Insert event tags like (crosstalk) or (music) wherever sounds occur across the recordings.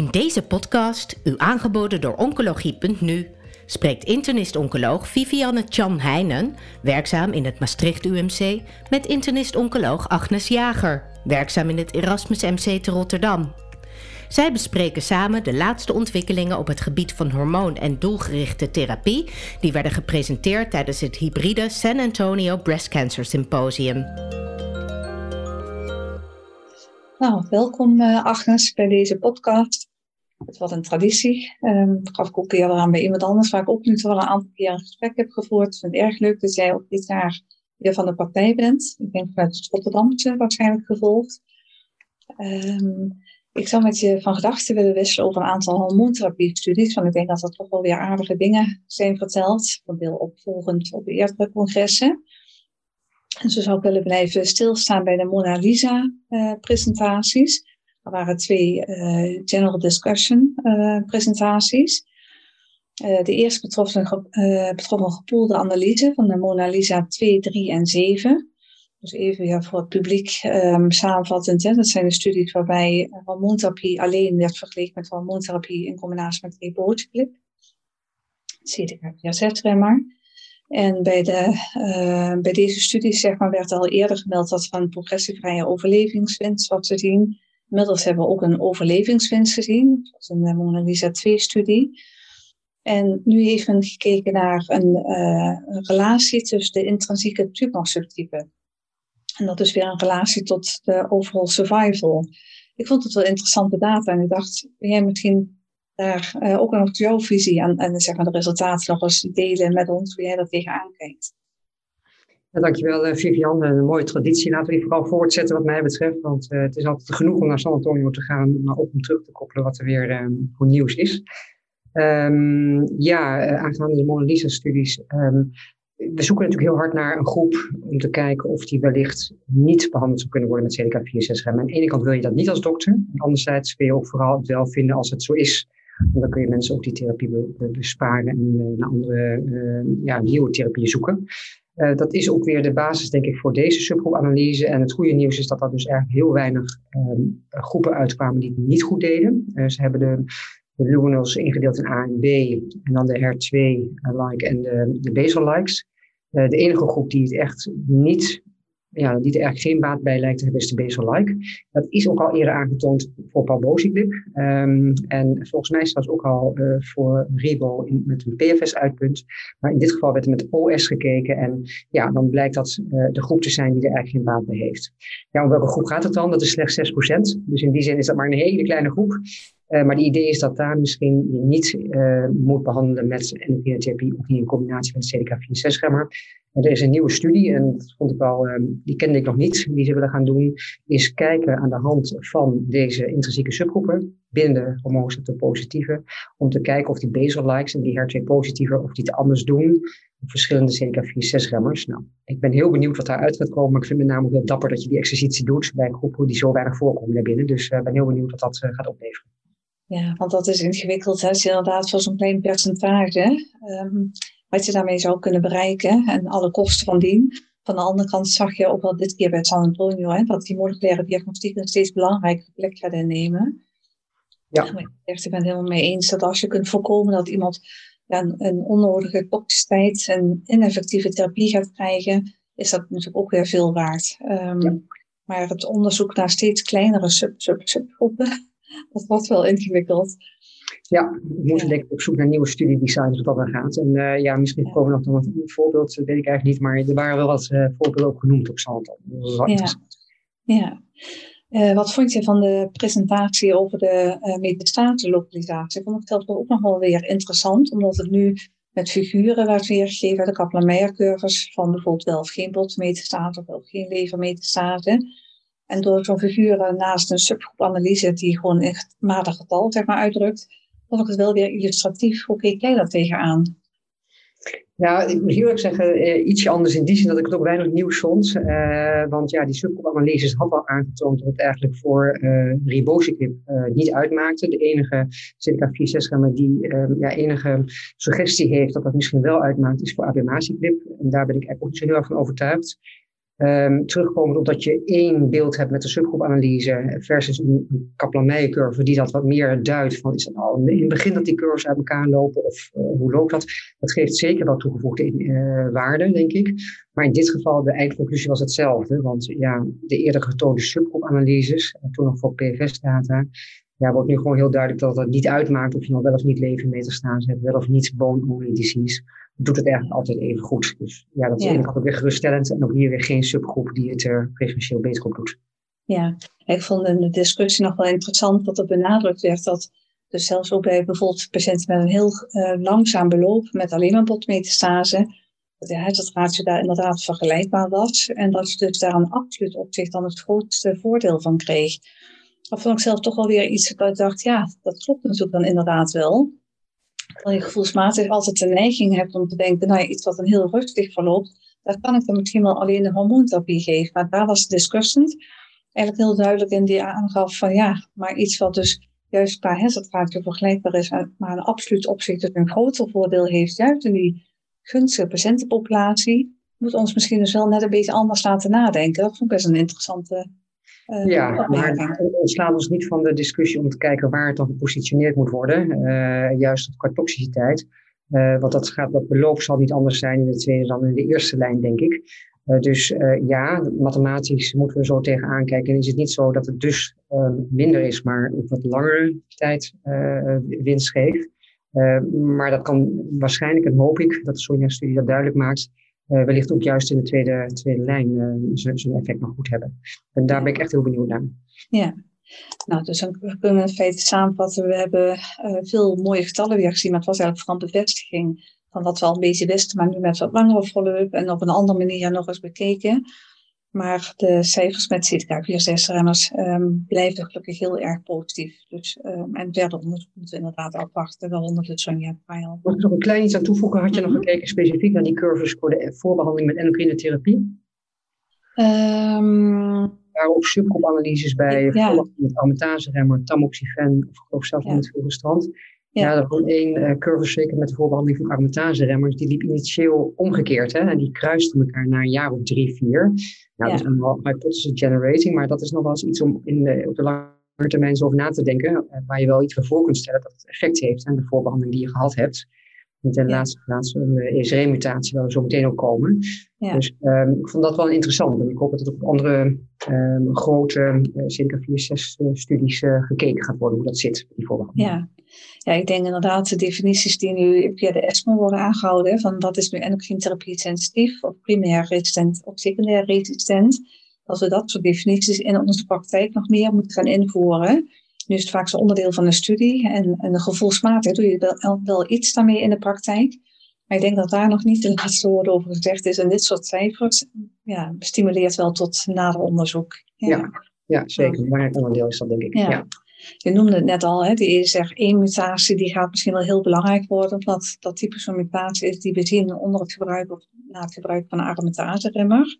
In deze podcast, u aangeboden door Oncologie.nu, spreekt internist-oncoloog Vivianne Chan Heijnen, werkzaam in het Maastricht UMC, met internist-oncoloog Agnes Jager, werkzaam in het Erasmus MC te Rotterdam. Zij bespreken samen de laatste ontwikkelingen op het gebied van hormoon- en doelgerichte therapie, die werden gepresenteerd tijdens het hybride San Antonio Breast Cancer Symposium. Nou, welkom uh, Agnes bij deze podcast. Het was een traditie. Um, gaf ik ook wel aan bij iemand anders, waar ik ook nu wel een aantal keer een gesprek heb gevoerd. Ik vind het erg leuk dat jij ook dit jaar weer van de partij bent. Ik denk vanuit het Rotterdamse waarschijnlijk gevolgd. Um, ik zou met je van gedachten willen wisselen over een aantal hormoontherapie-studies. Want ik denk dat er toch wel weer aardige dingen zijn verteld. Voor deel opvolgend op de eerdere congressen. En zo zou ik willen blijven stilstaan bij de Mona Lisa-presentaties. Er waren twee uh, general discussion uh, presentaties. Uh, de eerste betrof een, betrof een gepoelde analyse van de Mona Lisa 2, 3 en 7. Dus even ja, voor het publiek um, samenvattend. Hè, dat zijn de studies waarbij hormoontherapie alleen werd vergeleken met hormoontherapie in combinatie met ribociclib. CDK4-remmer. En bij, de, uh, bij deze studies zeg maar, werd al eerder gemeld dat we een progressievrije overlevingswinst wat te zien. Inmiddels hebben we ook een overlevingswinst gezien. Dat was een Mona Lisa 2-studie. En nu heeft men gekeken naar een, een relatie tussen de intrinsieke tumorsubtypen en dat is weer een relatie tot de overall survival. Ik vond het wel interessante data en ik dacht, jij misschien daar uh, ook nog jouw visie aan en zeg maar de resultaten nog eens delen met ons, hoe jij dat tegenaan kijkt? Dankjewel uh, Vivian, een mooie traditie. Laten we die vooral voortzetten wat mij betreft, want uh, het is altijd genoeg om naar San Antonio te gaan, maar ook om terug te koppelen wat er weer um, voor nieuws is. Um, ja, aangaande de Mona Lisa-studies. Um, we zoeken natuurlijk heel hard naar een groep om te kijken of die wellicht niet behandeld zou kunnen worden met CDK4-6 Aan de ene kant wil je dat niet als dokter. Anderzijds wil je ook vooral het wel vinden als het zo is. Want dan kun je mensen ook die therapie besparen en uh, naar andere uh, ja, zoeken. Uh, dat is ook weer de basis, denk ik, voor deze subgroepanalyse. En het goede nieuws is dat er dus eigenlijk heel weinig um, groepen uitkwamen die het niet goed deden. ze hebben de, de luminals ingedeeld in A en B. En dan de HER2-like en de, basal-likes. Uh, de enige groep die het echt niet, ja, die er eigenlijk geen baat bij lijkt te hebben, is de basal-like. Dat is ook al eerder aangetoond voor palbociclib. Um, en volgens mij staat het ook al uh, voor Ribo met een PFS-uitpunt. Maar in dit geval werd er met OS gekeken. En ja, dan blijkt dat uh, de groep te zijn die er eigenlijk geen baat bij heeft. Ja, om welke groep gaat het dan? Dat is slechts 6%. Dus in die zin is dat maar een hele kleine groep. Uh, maar de idee is dat daar misschien je niet uh, moet behandelen met endocrine of niet in combinatie met CDK4-6-remmer. Er is een nieuwe studie, en dat vond ik wel, um, die kende ik nog niet, die ze willen gaan doen, is kijken aan de hand van deze intrinsieke subgroepen binnen de hormoonreceptor positieve, om te kijken of die basal likes en die HER2-positieve, of die het anders doen verschillende CDK4-6-remmers. Nou, ik ben heel benieuwd wat daaruit gaat komen, maar ik vind met name heel dapper dat je die exercitie doet bij groepen die zo weinig voorkomen daarbinnen. Dus ik uh, ben heel benieuwd wat dat gaat opleveren. Ja, want dat is ingewikkeld. Hè? Het is inderdaad voor zo'n klein percentage um, wat je daarmee zou kunnen bereiken en alle kosten van dien. Van de andere kant zag je ook wel dit keer bij San Antonio hè, dat die moleculaire diagnostiek een steeds belangrijkere plek gaat innemen. Ja. ik ben het helemaal mee eens dat als je kunt voorkomen dat iemand ja, een, een onnodige toxiciteit en ineffectieve therapie gaat krijgen, is dat natuurlijk ook weer veel waard. Um, ja. Maar het onderzoek naar steeds kleinere sub, sub, subgroepen dat wordt wel ingewikkeld. Ja, we moeten denk ik op zoek naar nieuwe studiedesigns wat dat dan gaat. En uh, ja, misschien ja. komen we nog een voorbeeld, dat weet ik eigenlijk niet, maar er waren wel wat uh, voorbeelden ook genoemd op was ja. interessant. Ja. Uh, wat vond je van de presentatie over de uh, metastatenlokalisatie? Vond ik dat ook nog wel weer interessant, omdat het nu met figuren werd weergegeven, de Kaplan-Meier-curves, van bijvoorbeeld wel of geen botmetastase of wel of geen levermetastase. En door zo'n figuren naast een subgroepanalyse die gewoon echt matig getal zeg maar, uitdrukt, vond ik het wel weer illustratief. Hoe keek jij daar tegenaan? Ja, ik moet erg zeggen, eh, ietsje anders in die zin dat ik het ook weinig nieuws vond. Uh, want ja, die subgroepanalyses had al aangetoond dat het eigenlijk voor uh, niet uitmaakte. De enige CDK4-6-remmer die ja, enige suggestie heeft dat dat misschien wel uitmaakt, is voor abemaciclib. En daar ben ik eigenlijk ook zo heel erg van overtuigd. Um, terugkomend op dat je één beeld hebt met de subgroepanalyse versus een Kaplan-Meijer-curve die dat wat meer duidt van is dat al in het begin dat die curves uit elkaar lopen of uh, hoe loopt dat? Dat geeft zeker wel toegevoegde uh, waarde, denk ik. Maar in dit geval de eindconclusie was hetzelfde, want ja, de eerder getoonde subgroepanalyses, toen nog voor PFS-data, wordt nu gewoon heel duidelijk dat het niet uitmaakt of je nog wel of niet levenmetastase hebt, wel of niet bone-only doet het eigenlijk altijd even goed. Dus ja, dat is ja. ook weer geruststellend. En ook hier weer geen subgroep die het er preferentieel beter op doet. Ja, ik vond in de discussie nog wel interessant dat er benadrukt werd dat dus zelfs ook bij bijvoorbeeld patiënten met een heel uh, langzaam beloop met alleen maar botmetastase, dat de huisartsratio daar inderdaad vergelijkbaar was. En dat je dus daar een absoluut opzicht dan het grootste voordeel van kreeg. Dat vond ik zelf toch wel weer iets dat ik dacht, ja, dat klopt natuurlijk dan inderdaad wel. Terwijl je gevoelsmatig altijd de neiging hebt om te denken, nou iets wat een heel rustig verloopt, daar kan ik dan misschien wel alleen de hormoontherapie geven. Maar daar was de discussant eigenlijk heel duidelijk in die aangaf van ja, maar iets wat dus juist qua hersentraatje vergelijkbaar is, maar een absoluut opzicht dus een groter voordeel heeft, juist in die gunstige patiëntenpopulatie, moet ons misschien dus wel net een beetje anders laten nadenken. Dat vond ik best een interessante uh, ja, maar ontslaan ons niet van de discussie om te kijken waar het dan gepositioneerd moet worden. Uh, juist qua toxiciteit. Uh, want dat, gaat, dat beloop zal niet anders zijn in de tweede dan in de eerste lijn, denk ik. dus ja, mathematisch moeten we zo tegenaan kijken. En is het niet zo dat het dus minder is, maar op wat langere tijd winst geeft. maar dat kan waarschijnlijk, en hoop ik, dat de Sonja-studie dat duidelijk maakt, uh, wellicht ook juist in de tweede, tweede lijn uh, zijn effect nog goed hebben. En daar ben ik echt heel benieuwd naar. Ja, nou, dus dan kunnen we in feite samenvatten. We hebben uh, veel mooie getallen weer gezien, maar het was eigenlijk vooral bevestiging van wat we al een beetje wisten, maar nu met wat langere follow-up en op een andere manier nog eens bekeken. Maar de cijfers met CDK4-6-remmers um, ehm, blijven gelukkig heel erg positief. Dus, um, en verder onderzoek moeten we inderdaad afwachten, waaronder de Sonja Trial. Mag ik nog een klein iets aan toevoegen? Had je nog mhm. gekeken specifiek naar die curves voor de voorbehandeling met endocrine therapie? Um, waren ook subgroepanalyses bij, ja. met aromatase-remmer, tamoxifen of geloof zelfs ja. met strand. Ja, er was één uh, curve zeker met de voorbehandeling van aromatase-remmers. Die liep initieel omgekeerd. Hè? En die kruisten elkaar na een jaar of drie, vier. Nou, dat is wel hypothesis generating, maar dat is nog wel eens iets om in de, op de lange termijn zo over na te denken. Uh, waar je wel iets voor kunt stellen dat het effect heeft aan de voorbehandeling die je gehad hebt. Niet in de laatste plaats een uh, ESR-mutatie, waar we zo meteen ook komen. Ja. Dus um, ik vond dat wel interessant. En ik hoop dat het op andere um, grote uh, circa 4, 6 studies uh, gekeken gaat worden, hoe dat zit, die voorbehandeling. Ja. Ja, ik denk inderdaad de definities die nu via de ESMO worden aangehouden, van wat is nu endocrine sensitief of primair resistent of secundair resistent, dat we dat soort definities in onze praktijk nog meer moeten gaan invoeren. Nu is het vaak zo'n onderdeel van een studie en, en gevoelsmatig doe je wel, wel iets daarmee in de praktijk. Maar ik denk dat daar nog niet de laatste woorden over gezegd is. En dit soort cijfers ja, stimuleert wel tot nader onderzoek. Ja, ja, ja zeker. Een belangrijk onderdeel is dat, denk ik. ja. Je noemde het net al, hè, die ESR1-mutatie die gaat misschien wel heel belangrijk worden, omdat dat type van mutatie is die we zien onder het gebruik of na het gebruik van een aromatase-remmer.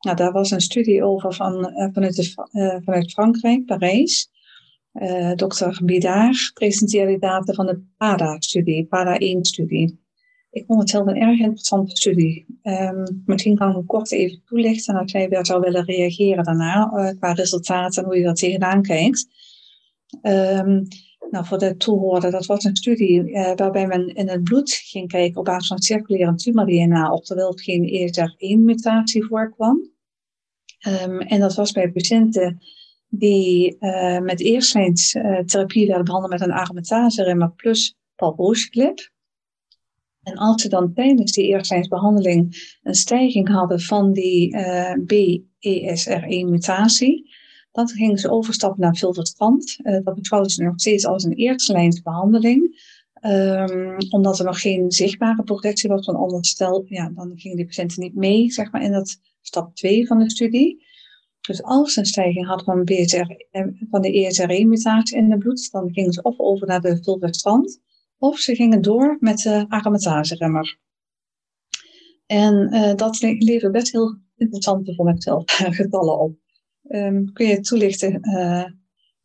Nou, daar was een studie over van, uh, vanuit, de, uh, vanuit Frankrijk, Parijs. Uh, Dr. Bidard presenteerde data van de PADA-studie, PADA-1-studie. Ik vond het zelf een erg interessante studie. Um, misschien kan ik hem kort even toelichten en als jij weer zou willen reageren daarna qua resultaten en hoe je dat tegenaan kijkt. Um, nou, voor de toehoorder, dat was een studie uh, waarbij men in het bloed ging kijken op basis van circulerend tumor-DNA of er wel geen ESR1-mutatie voorkwam. Um, en dat was bij patiënten die uh, met eerstlijns uh, therapie werden behandeld met een aromatase-remmer plus palbociclib. En als ze dan tijdens die eerstlijnsbehandeling een stijging hadden van die BESR1-mutatie, dan gingen ze overstappen naar filverstrand. Uh, dat beschouwden ze nog steeds als een eerste behandeling. Um, omdat er nog geen zichtbare progressie was. Want anders stel, ja, dan gingen die patiënten niet mee zeg maar, in dat stap 2 van de studie. Dus als ze een stijging hadden van, eh, van de ESR1-mutatie in het bloed, dan gingen ze of over naar de fulvestrant, of ze gingen door met de aromatase-remmer. En uh, dat levert best heel interessante, voor mijzelf, (laughs) getallen op. Um, kun je toelichten uh,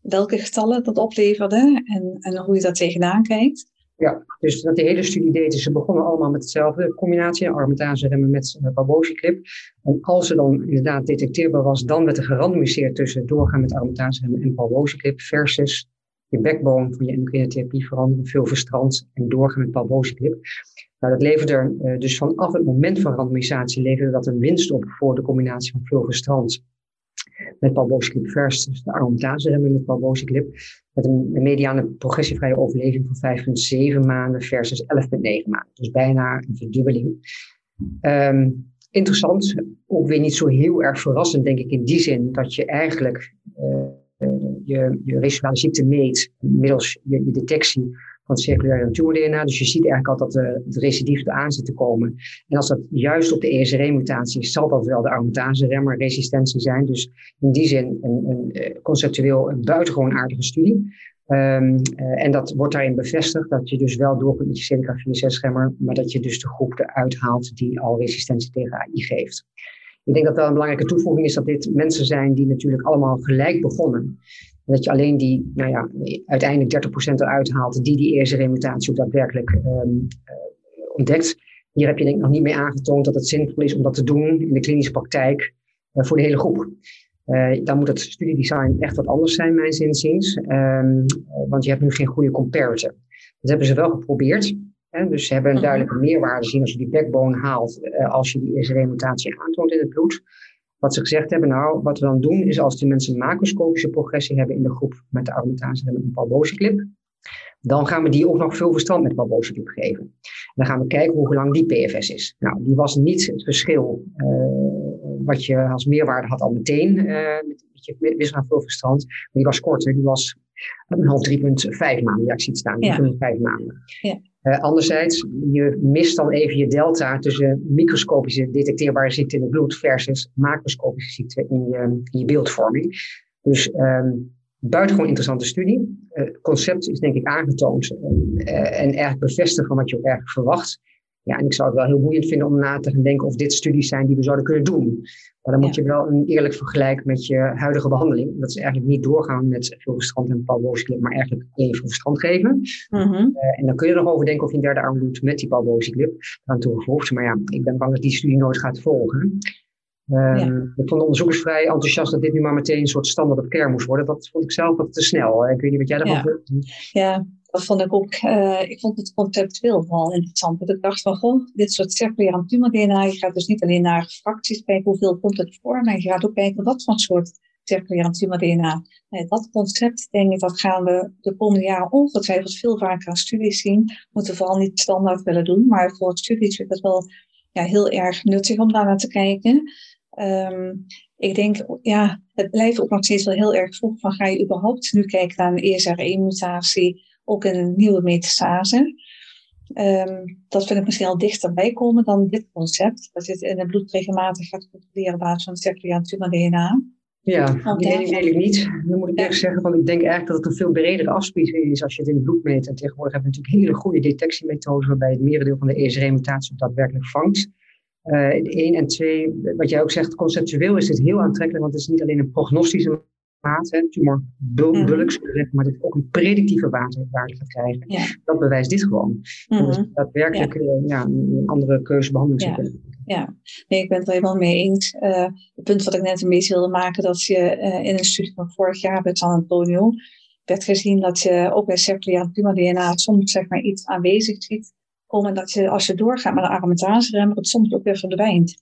welke getallen dat opleverde en, en hoe je daar tegenaan kijkt? Ja, dus wat de hele studie deed, is ze begonnen allemaal met hetzelfde combinatie, aromatase remmen met uh, babosieclip. En als ze dan inderdaad detecteerbaar was, dan werd er gerandomiseerd tussen doorgaan met aromatase remmen en babosieclip versus je backbone van je endocrine therapie veranderen, veel verstrand en doorgaan met babosieclip. Nou, dat leverde er uh, dus vanaf het moment van randomisatie leverde dat een winst op voor de combinatie van veel verstrand met palbociclip versus de aromatase remmen met palbociclip. Met een, mediane progressievrije overleving van 5,7 maanden versus 11,9 maanden. Dus bijna een verdubbeling. Um, interessant, ook weer niet zo heel erg verrassend, denk ik, in die zin dat je eigenlijk uh, je, je residuale ziekte meet middels je detectie van circulaire tumor-DNA. Dus je ziet eigenlijk al dat de, het recidief eraan zit te komen. En als dat juist op de ESR1-mutatie is, zal dat wel de aromatase-remmer-resistentie zijn. Dus in die zin een, een, eh, conceptueel een buitengewoon aardige studie. Um, uh, en dat wordt daarin bevestigd dat je dus wel door kunt met je CDK4-6-remmer, maar dat je dus de groep eruit haalt die al resistentie tegen AI geeft. Ik denk dat wel een belangrijke toevoeging is dat dit mensen zijn die natuurlijk allemaal gelijk begonnen dat je alleen die, nou ja, uiteindelijk 30% eruit haalt die die eerste remutatie ook daadwerkelijk um, ontdekt. Hier heb je denk ik nog niet mee aangetoond dat het zinvol is om dat te doen in de klinische praktijk uh, voor de hele groep. Uh, dan moet het studiedesign echt wat anders zijn, mijn zinziens. Um, want je hebt nu geen goede comparator. Dat hebben ze wel geprobeerd. Hè? Dus ze hebben een mhm. duidelijke meerwaarde zien als je die backbone haalt, als je die eerste remutatie aantoont in het bloed. Wat ze gezegd hebben, nou, wat we dan doen is als die mensen een macroscopische progressie hebben in de groep met de aromatase en een palbociclip, dan gaan we die ook nog veel verstand met palbociclip geven. En dan gaan we kijken hoe lang die PFS is. Nou, die was niet het verschil uh, wat je als meerwaarde had al meteen uh, met, met je wissel aan veel verstand. Maar die was korter, die was een half 3,5 maanden. Ja, ik zie het staan, 3,5 ja. maanden. Ja. Uh, anderzijds, je mist dan even je delta tussen microscopische detecteerbare ziekte in het bloed versus macroscopische ziekte in je, je beeldvorming. Dus um, buitengewoon interessante studie. Het uh, concept is denk ik aangetoond uh, en eigenlijk bevestigd van wat je ook eigenlijk verwacht. Ja, en ik zou het wel heel boeiend vinden om na te gaan denken of dit studies zijn die we zouden kunnen doen. Maar dan moet je wel een eerlijk vergelijk met je huidige behandeling. Dat is eigenlijk niet doorgaan met veel verstand en palbociclip, maar eigenlijk alleen verstand geven. Mm -hmm. uh, en dan kun je nog over denken of je een derde arm doet met die palbociclip aan toegevoegd. Maar ja, ik ben bang dat die studie nooit gaat volgen. Ja. Ik vond de onderzoekers vrij enthousiast dat dit nu maar meteen een soort standaard op care moest worden. Dat vond ik zelf wat te snel. Ik weet niet wat jij daarvan vindt. Ja. Vond ik ook. Uh, ik vond het conceptueel wel interessant. Want ik dacht van, goh, dit soort circulaire tumor-DNA. Je gaat dus niet alleen naar fracties kijken, hoeveel komt het voor. Maar je gaat ook kijken wat voor soort circulaire tumor-DNA. Uh, dat concept, denk ik, dat gaan we de komende jaren ongetwijfeld veel vaker aan studies zien. We moeten vooral niet standaard willen doen. Maar voor studies vind ik het wel ja, heel erg nuttig om daar naar te kijken. Um, ik denk, ja, het blijft ook nog steeds wel heel erg vroeg van ga je überhaupt nu kijken naar een ESR1-mutatie ook in een nieuwe metastase. Um, dat vind ik misschien al dichterbij komen dan dit concept. Dat je het in het bloed regelmatig gaat controleren op basis van circulair tumor-DNA. Ja, die weet ik niet. Dan moet ik echt zeggen, want ik denk eigenlijk dat het een veel bredere afspiegeling is als je het in het bloed meet. En tegenwoordig hebben we natuurlijk hele goede detectiemethoden waarbij het merendeel van de ESR-mutatie daadwerkelijk vangt. Uh, één en twee, wat jij ook zegt, conceptueel is dit heel aantrekkelijk, want het is niet alleen een prognostische maat, tumor bulk, mm. maar dat ook een predictieve waarde, waarde gaat krijgen. Ja. Dat bewijst dit gewoon. Mm Dus daadwerkelijk ja. Uh, ja, een andere keuzebehandeling ja. Ja, nee, ik ben het er helemaal mee eens. Uh, het punt wat ik net een beetje wilde maken, dat je uh, in een studie van vorig jaar bij San Antonio werd gezien dat je ook bij circulaire tumor DNA soms zeg maar iets aanwezig ziet komen dat je als je doorgaat met een aromatase remmer het soms ook weer verdwijnt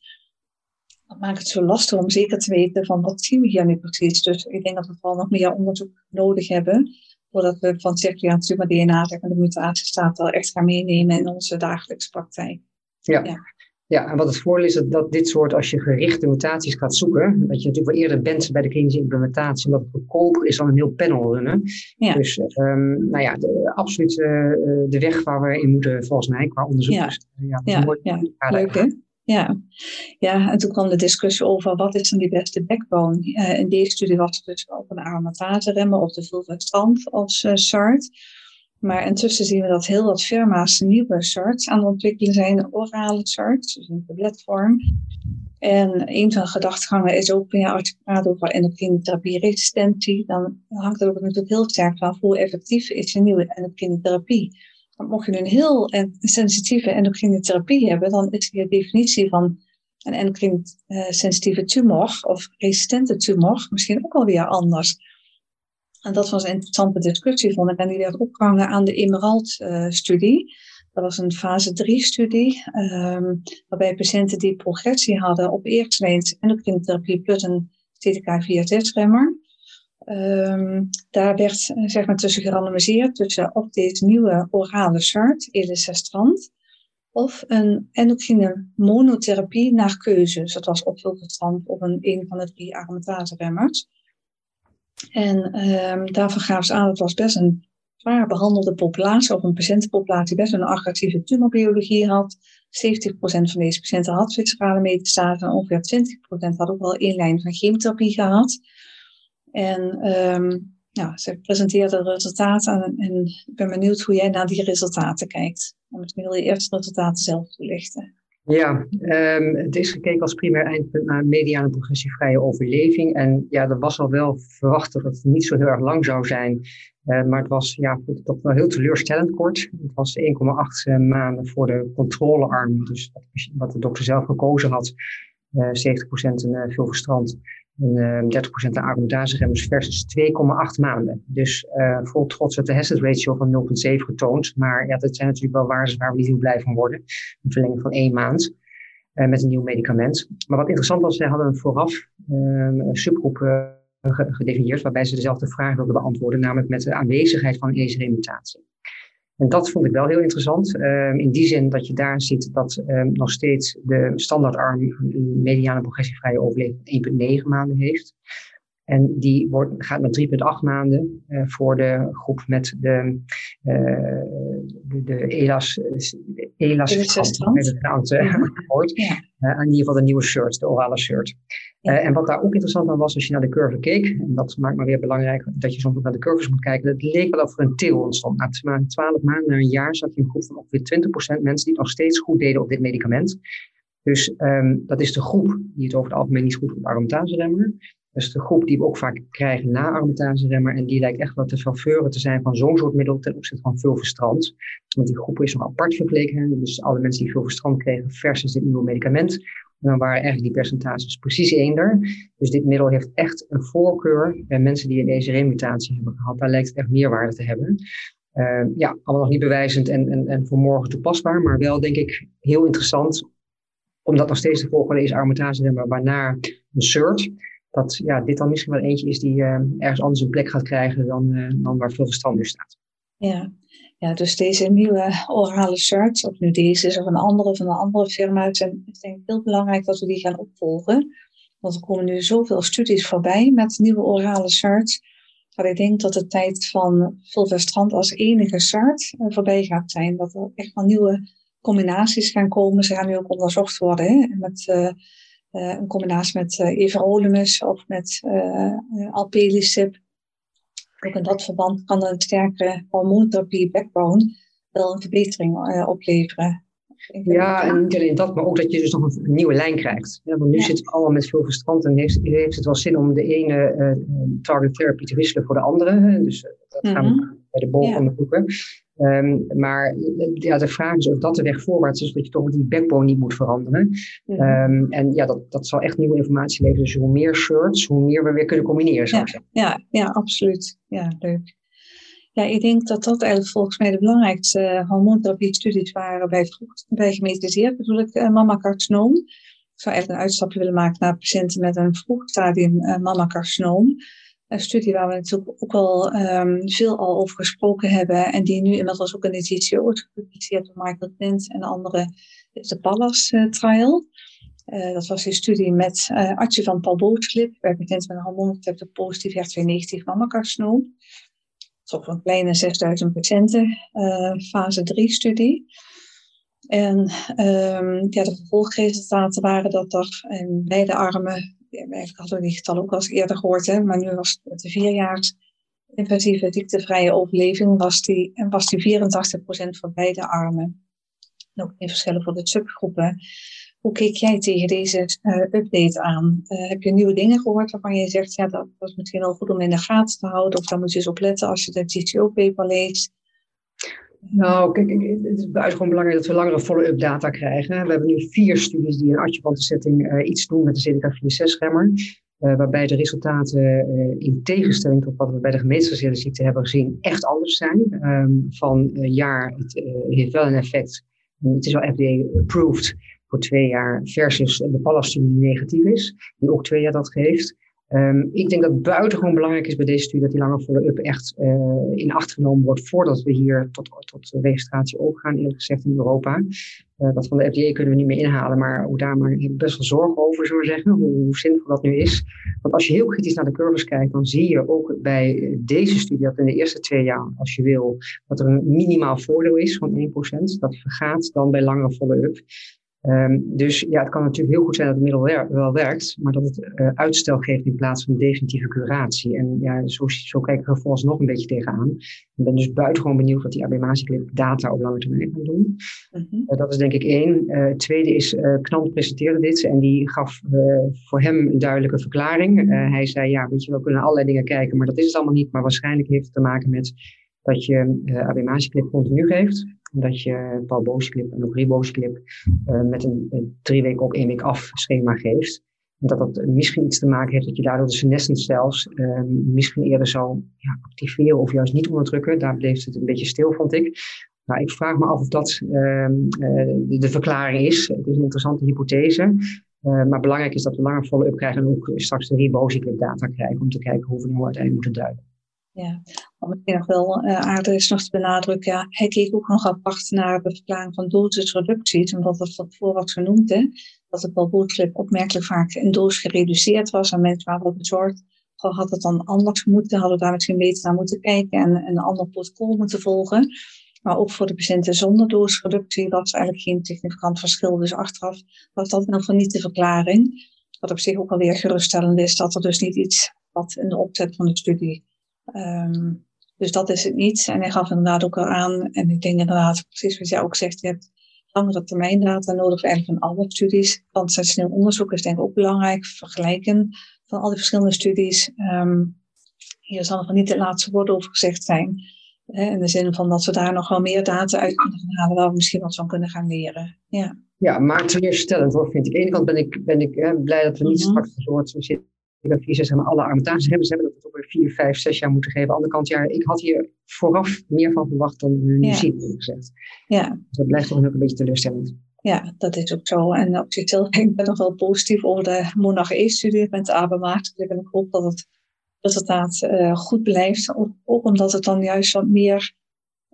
dat maakt het zo lastig om zeker te weten van wat zien we hier nu precies. Dus ik denk dat we vooral nog meer onderzoek nodig hebben. Voordat we van circulair tumor DNA en de mutatiestaat wel echt gaan meenemen in onze dagelijkse praktijk. Ja. ja. Ja, en wat het voordeel is dat, dit soort, als je gerichte mutaties gaat zoeken, dat je natuurlijk wel eerder bent bij de klinische implementatie, omdat het goedkoper is dan een heel panel runnen. Ja. Dus um, nou ja, de, absoluut uh, de weg waar we in moeten, volgens mij, qua onderzoek. Ja, dus, ja, ja, ja. leuk hè? Ja. ja, en toen kwam de discussie over wat is dan die beste backbone. Uh, in deze studie was het dus ook een aromatase remmen of de vulvastrand als uh, SART. Maar intussen zien we dat heel wat firma's nieuwe SARTs aan het ontwikkelen zijn, orale SARTs, dus in tabletvorm. En een van de gedachtegangen is ook, ja, als je praat over endocrine therapie resistentie, dan hangt het ook natuurlijk heel sterk van hoe effectief is de nieuwe endocrine therapie. mocht je een heel sensitieve endocrine therapie hebben, dan is de definitie van een endocrine sensitieve tumor of resistente tumor misschien ook alweer anders. En dat was een interessante discussie, vond ik. En die werd opgehangen aan de Emerald-studie. dat was een fase 3-studie, ehm, waarbij patiënten die progressie hadden op eerstlijns endocrine therapie plus een CDK4-6-remmer. Ehm, daar werd zeg maar, tussen gerandomiseerd tussen of deze nieuwe orale SART, elicestrant, of een endocrine monotherapie naar keuze. Dus dat was opvulverstand of een, een van de drie aromatase-remmers. En um, daarvan gaven ze aan, het was best een zwaar behandelde populatie, of een patiëntenpopulatie best een agressieve tumorbiologie had. 70% van deze patiënten had viscerale metastase en ongeveer 20% had ook wel één lijn van chemotherapie gehad. En ja, ze presenteerden de resultaten en, ik ben benieuwd hoe jij naar die resultaten kijkt. En misschien wil je eerst de resultaten zelf toelichten. Ja, um, het is gekeken als primair eindpunt naar mediane progressievrije overleving. En ja, er was al wel verwacht dat het niet zo heel erg lang zou zijn. Uh, maar het was ja, toch wel heel teleurstellend kort. Het was 1,8 uh, maanden voor de controlearm. Dus wat de dokter zelf gekozen had. Uh, 70% een uh, veel verstrand 30% de argumentatieremmers versus 2,8 maanden. Dus uh, vol trots werd de hazard ratio van 0,7 getoond. Maar ja, dat zijn natuurlijk wel waarden waar we niet heel blij van worden. Een verlenging van één maand uh, met een nieuw medicament. Maar wat interessant was, zij hadden vooraf uh, een subgroep uh, gedefinieerd waarbij ze dezelfde vraag wilden beantwoorden, namelijk met de aanwezigheid van een ESR-mutatie. En dat vond ik wel heel interessant. Uh, in die zin dat je daar ziet dat uh, nog steeds de standaardarm een mediane progressievrije overleving 1,9 maanden heeft. En die wordt, gaat naar 3,8 maanden uh, voor de groep met de, de, de ELAS. ELAS, ELAS ja. (laughs) in ieder geval de nieuwe shirt, de orale Uh, en wat daar ook interessant aan was, als je naar de curve keek, en dat maakt maar weer belangrijk dat je soms ook naar de curves moet kijken, het leek wel of er een til ontstond. Na 12 maanden, na een jaar, zat je een groep van ongeveer 20% mensen die nog steeds goed deden op dit medicament. Dus um, dat is de groep die het over het algemeen niet goed op aromatase-remmer. Dat is de groep die we ook vaak krijgen na aromatase-remmer. En die lijkt echt wel te faveuren te zijn van zo'n soort middel ten opzichte van veel verstrand. Want die groep is nog apart vergeleken. Dus alle mensen die veel verstrand kregen versus dit nieuwe medicament dan waren eigenlijk die percentages precies eender. Dus dit middel heeft echt een voorkeur bij mensen die een ESR-mutatie hebben gehad. Daar lijkt het echt meerwaarde te hebben. Uh, ja, allemaal nog niet bewijzend en, en, en voor morgen toepasbaar, maar wel denk ik heel interessant, omdat nog steeds de volgende is aromatase maar waarna een SERT. Dat ja, dit dan misschien wel eentje is die uh, ergens anders een plek gaat krijgen dan, uh, dan waar veel verstand nu staat. Ja, ja, dus deze nieuwe orale search, of nu deze is of een andere van een andere firma, het is denk ik heel belangrijk dat we die gaan opvolgen. Want er komen nu zoveel studies voorbij met nieuwe orale search. Dat ik denk dat de tijd van fulvestrant als enige SART eh, voorbij gaat zijn. Dat er echt wel nieuwe combinaties gaan komen. Ze gaan nu ook onderzocht worden hè? met uh, uh, een combinatie met uh, everolimus of met alpelisib. Ook in dat verband kan een sterkere hormoontherapie backbone wel een verbetering uh, opleveren. Ja, en niet alleen dat, maar ook dat je dus nog een, nieuwe lijn krijgt. Ja, want nu ja. zitten we allemaal met veel verstand en heeft, heeft het wel zin om de ene uh, target therapy te wisselen voor de andere. Dus uh, dat gaan we -hmm. Bij de bol onderzoeken. Um, maar ja, de vraag is of dat de weg voorwaarts is, dat je toch die backbone niet moet veranderen. Mm -hmm. um, en ja, dat, dat zal echt nieuwe informatie leveren. Dus hoe meer shirts, hoe meer we weer kunnen combineren. Zou ja, ja, ja, absoluut. Ja, leuk. Ja, ik denk dat dat eigenlijk volgens mij de belangrijkste hormoontherapie-studies waren bij, bij gemetiseerd, bedoel ik, uh, mammacarcinoom. Ik zou eigenlijk een uitstapje willen maken naar patiënten met een vroeg stadium uh, mammacarcinoom een studie waar we natuurlijk ook al um, veel al over gesproken hebben en die nu inmiddels ook in de GCO is gepubliceerd door Michael Clint en andere, is de Pallas uh, trial. Uh, dat was die studie met uh, artsen van palbootsklip bij patiënten met een hormoonreceptor positief HER2-negatief mammacarcinoom. Dat is ook een kleine 6000 patiënten, fase 3 studie. En um, ja, de vervolgresultaten waren dat er in beide armen eigenlijk hadden we die getallen ook al eens eerder gehoord, hè, maar nu was het de vierjaars invasieve ziektevrije overleving, was die, was die 84% voor beide armen. En ook in verschillen voor de subgroepen. Hoe keek jij tegen deze uh, update aan? Uh, heb je nieuwe dingen gehoord waarvan je zegt, ja, dat was misschien wel goed om in de gaten te houden, of daar moet je eens op letten als je de GCO-paper leest? Nou, kijk, het is buitengewoon belangrijk dat we langere follow-up data krijgen. We hebben nu vier studies die in adjuvante setting uh, iets doen met de CDK4-6-remmer. Uh, waarbij de resultaten uh, in tegenstelling tot wat we bij de gemeenschapsgezinde ziekte hebben gezien, echt anders zijn. Um, van jaar, het heeft wel een effect. Het is wel FDA-approved voor twee jaar versus de Pallas-studie die negatief is, die ook twee jaar dat geeft. Um, ik denk dat het buitengewoon belangrijk is bij deze studie dat die lange follow-up echt uh, in acht genomen wordt voordat we hier tot, tot registratie overgaan, eerlijk gezegd in Europa. Uh, dat van de FDA kunnen we niet meer inhalen, maar ook daar maar ik best wel zorgen over, zullen we zeggen, hoe, zinvol dat nu is. Want als je heel kritisch naar de curves kijkt, dan zie je ook bij deze studie dat in de eerste twee jaar, als je wil, dat er een minimaal voordeel is van 1%. Dat vergaat dan bij langere follow-up. Um, dus ja, het kan natuurlijk heel goed zijn dat het middel wer wel werkt, maar dat het uh, uitstel geeft in plaats van definitieve curatie. En ja, zo, zo kijk ik er volgens nog een beetje tegenaan. Ik ben dus buitengewoon benieuwd wat die AB-clip data op lange termijn gaan doen. Mm -hmm. uh, dat is denk ik één. Uh, tweede is, Knant presenteerde dit en die gaf voor hem een duidelijke verklaring. hij zei, ja, weet je, we kunnen allerlei dingen kijken, maar dat is het allemaal niet. Maar waarschijnlijk heeft het te maken met dat je uh, AB-clip continu geeft dat je Paul Boosklip en ook Riboosklip uh, met een, een, drie weken op, één week af schema geeft. Dat dat misschien iets te maken heeft dat je daardoor de senescent cells uh, misschien eerder zou ja, activeren of juist niet onderdrukken. Daar bleef het een beetje stil, vond ik. Nou, ik vraag me af of dat uh, de, de, verklaring is. Het is een interessante hypothese. Uh, maar belangrijk is dat we langer follow-up krijgen en ook straks de ribosiclip data krijgen om te kijken hoe we nu uiteindelijk moeten duiden. Ja, wat misschien nog wel uh, aardig is nog te benadrukken, ja, hij keek ook nog apart naar de verklaring van dosisreducties, omdat dat voor wat genoemd, hè, dat het balbootslip opmerkelijk vaak in doos gereduceerd was en mensen waren bezorgd. Had het dan anders moeten, hadden we daar misschien beter naar moeten kijken en, en een ander protocol moeten volgen. Maar ook voor de patiënten zonder doosreductie was eigenlijk geen significant verschil. Dus achteraf was dat geval niet de verklaring. Wat op zich ook alweer geruststellend is, dat er dus niet iets wat in de opzet van de studie Um, dus dat is het niet. En hij gaf inderdaad ook al aan, en ik denk inderdaad, precies wat jij ook zegt, je hebt langere termijn data nodig, eigenlijk van alle studies. snel onderzoek is denk ik ook belangrijk, vergelijken van al die verschillende studies. Um, hier zal nog niet het laatste woord over gezegd zijn. Hè, in de zin van dat we daar nog wel meer data uit kunnen gaan halen, waar we misschien wat van kunnen gaan leren. Ja. Ja, maar teleurstellend hoor, vind ik. Aan de ene kant ben ik, ben ik hè, blij dat we niet mm -hmm. straks een soort zitten dat vier, zes, alle armatages hebben. Ze hebben dat vier, vijf, zes jaar moeten geven. Aan de kant, ja, ik had hier vooraf meer van verwacht dan nu ja. zien, gezegd. Ja. Dus dat blijft toch ook een beetje teleurstellend. Ja, dat is ook zo. En op zichzelf ben ik nog wel positief over de Monarch E-studie met de ABEMAAT. En ik hoop dat het resultaat uh, goed blijft. Ook, ook, omdat het dan juist wat meer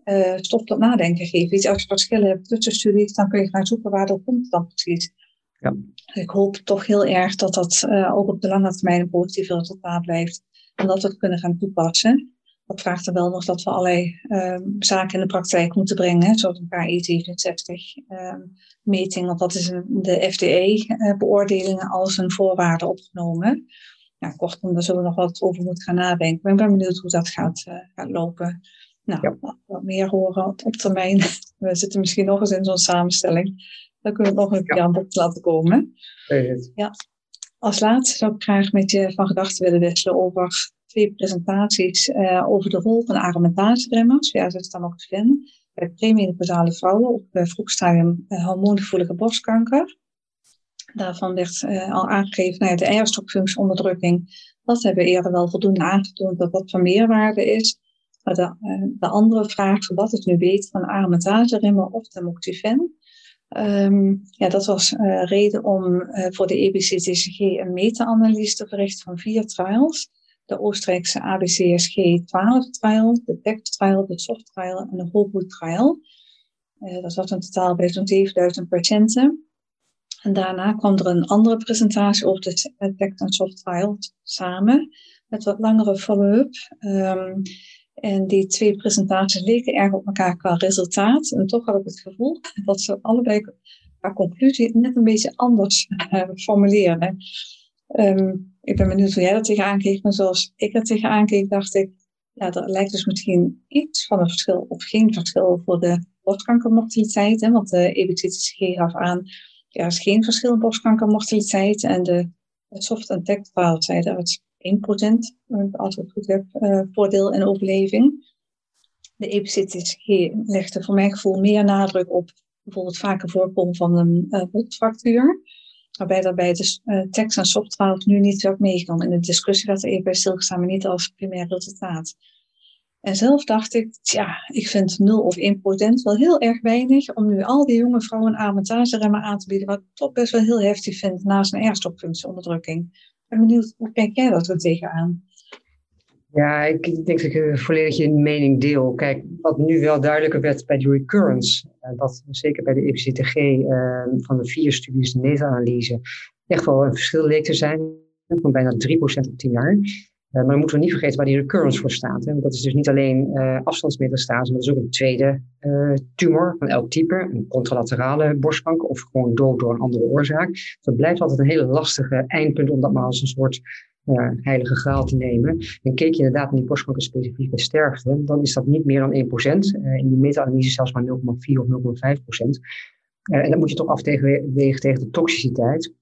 uh, stof tot nadenken geeft. Als je verschillen hebt tussen studies, dan kun je gaan zoeken waar dat komt dan precies. Ja. Ik hoop toch heel erg dat dat uh, ook op de lange termijn een positief resultaat blijft. En dat we het kunnen gaan toepassen. Dat vraagt er wel nog dat we allerlei uh, zaken in de praktijk moeten brengen. Zoals een KI-67 uh, meting. Want dat is een, de FDA-beoordelingen als een voorwaarde opgenomen. Ja, kortom, daar zullen we nog wat over moeten gaan nadenken. Maar ik ben benieuwd hoe dat gaat, uh, gaat lopen. Nou, ja. wat meer horen op termijn. (laughs) We zitten misschien nog eens in zo'n samenstelling. Dan kunnen we het nog een keer aan bod laten komen. Ja. Als laatste zou ik graag met je van gedachten willen wisselen over twee presentaties uh, over de rol van te vinden. Bij premenopausale vrouwen op uh, vroegstadium uh, hormoongevoelige borstkanker. Daarvan werd al aangegeven nou ja, de eierstokfunctieonderdrukking. Dat hebben we eerder wel voldoende aangetoond dat dat van meerwaarde is. Maar de, de andere vraag, wat het nu weet van argumentatieremmer of tamoxifen, Um, ja, dat was uh, reden om uh, voor de EBCTCG een meta-analyse te verrichten van vier trials. De Oostenrijkse ABCSG 12 trial, de TECT trial, de SOFT trial en de HOBO trial. Uh, dat was een totaal bij zo'n 7000 patiënten. En daarna kwam er een andere presentatie over de TECT en SOFT trial samen, met wat langere follow-up. Um, en die twee presentaties leken erg op elkaar qua resultaat. En toch had ik het gevoel dat ze allebei qua conclusie net een beetje anders uh, formuleren. Um, ik ben benieuwd hoe jij dat tegenaan keek. Maar zoals ik er tegenaan keek, dacht ik, ja, er lijkt dus misschien iets van een verschil of geen verschil voor de borstkankermortaliteit. Hè, want de EBCTCG gaf aan, er is geen verschil in borstkankermortaliteit. En de soft en tech zeiden, 1%, als ik het goed heb, uh, voordeel en overleving. De EPCTC legde voor mijn gevoel meer nadruk op bijvoorbeeld vaker voorkomen van een uh, botfractuur. Waarbij daarbij de uh, tekst en software nu niet werd meegenomen. In de discussie werd er even bij stilgestaan, maar niet als primair resultaat. En zelf dacht ik, ja, ik vind 0 of 1 procent wel heel erg weinig om nu al die jonge vrouwen remmen aan te bieden, wat ik toch best wel heel heftig vind naast een eerstopfunctieonderdrukking. Ben benieuwd, hoe kijk jij dat er tegenaan? Ja, ik denk dat ik volledig je mening deel. Kijk, wat nu wel duidelijker werd bij de recurrence, eh, dat zeker bij de EPCTG uh, van de vier studies de meta-analyse echt wel een verschil leek te zijn van bijna 3% op 10 jaar. Uh, maar dan moeten we niet vergeten waar die recurrence voor staat. Hè? Want dat is dus niet alleen uh, afstandsmetastase, maar dat is ook een tweede uh, tumor van elk type. Een contralaterale borstkanker of gewoon dood door een andere oorzaak. Dat blijft altijd een hele lastige eindpunt om dat maar als een soort heilige graal te nemen. En keek je inderdaad naar die borstkankerspecifieke sterfte, dan is dat niet meer dan 1%. in die meta-analyse zelfs maar 0,4 of 0,5%. en dat moet je toch afwegen tegen de toxiciteit.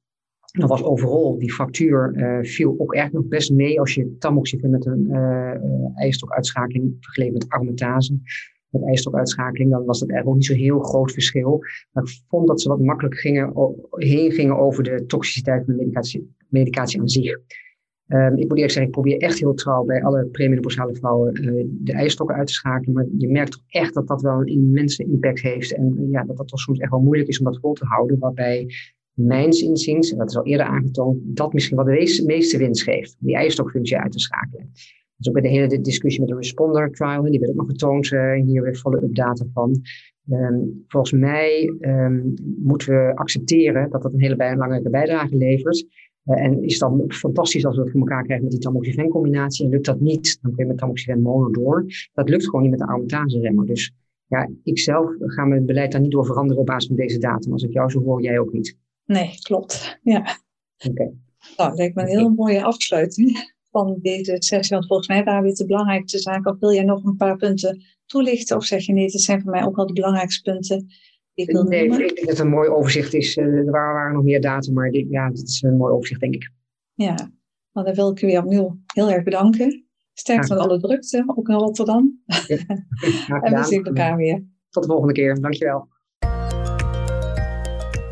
Dan was overal die factuur uh, viel ook echt nog best mee als je tamoxifen met een uh, ijsstokuitschakeling vergeleken met aromatase. Met ijsstokuitschakeling, dan was dat eigenlijk ook niet zo'n heel groot verschil. Maar ik vond dat ze wat makkelijk gingen, heen gingen over de toxiciteit van de medicatie, medicatie aan zich. Um, ik moet eerlijk zeggen, ik probeer echt heel trouw bij alle premenopausale vrouwen uh, de ijsstokken uit te schakelen. Maar je merkt toch echt dat dat wel een immense impact heeft. En ja, dat dat toch soms echt wel moeilijk is om dat vol te houden. Waarbij mijns inziens, en dat is al eerder aangetoond, dat misschien wel de meeste winst geeft. Die ijsstokfunctie uit te schakelen. Dus ook bij de hele discussie met de responder trial, die werd ook nog getoond, uh, hier weer follow-up data van. Um, volgens mij um, moeten we accepteren dat dat een hele belangrijke bijdrage levert. Uh, en is dan fantastisch als we het voor elkaar krijgen met die tamoxifen combinatie. En lukt dat niet, dan kun je met tamoxifen mono door. Dat lukt gewoon niet met de aromatase remmer. Dus ja, ik zelf ga mijn beleid daar niet door veranderen op basis van deze data. Als ik jou zo hoor, jij ook niet. Nee, klopt. Ja. Oké. Okay. Nou, dat lijkt me een heel mooie afsluiting van deze sessie. Want volgens mij waren dit de belangrijkste zaken. Of wil jij nog een paar punten toelichten? Of zeg je nee, dit zijn voor mij ook wel de belangrijkste punten die ik wil nee, noemen? ik denk dat het een mooi overzicht is. Eh, er waren, nog meer data, maar dit, ja, dit is een mooi overzicht, denk ik. Ja, nou, dan wil ik u weer opnieuw heel erg bedanken. Sterk van alle drukte, ook in Rotterdam. Ja, (laughs) en we zien elkaar weer. Tot de volgende keer. Dankjewel.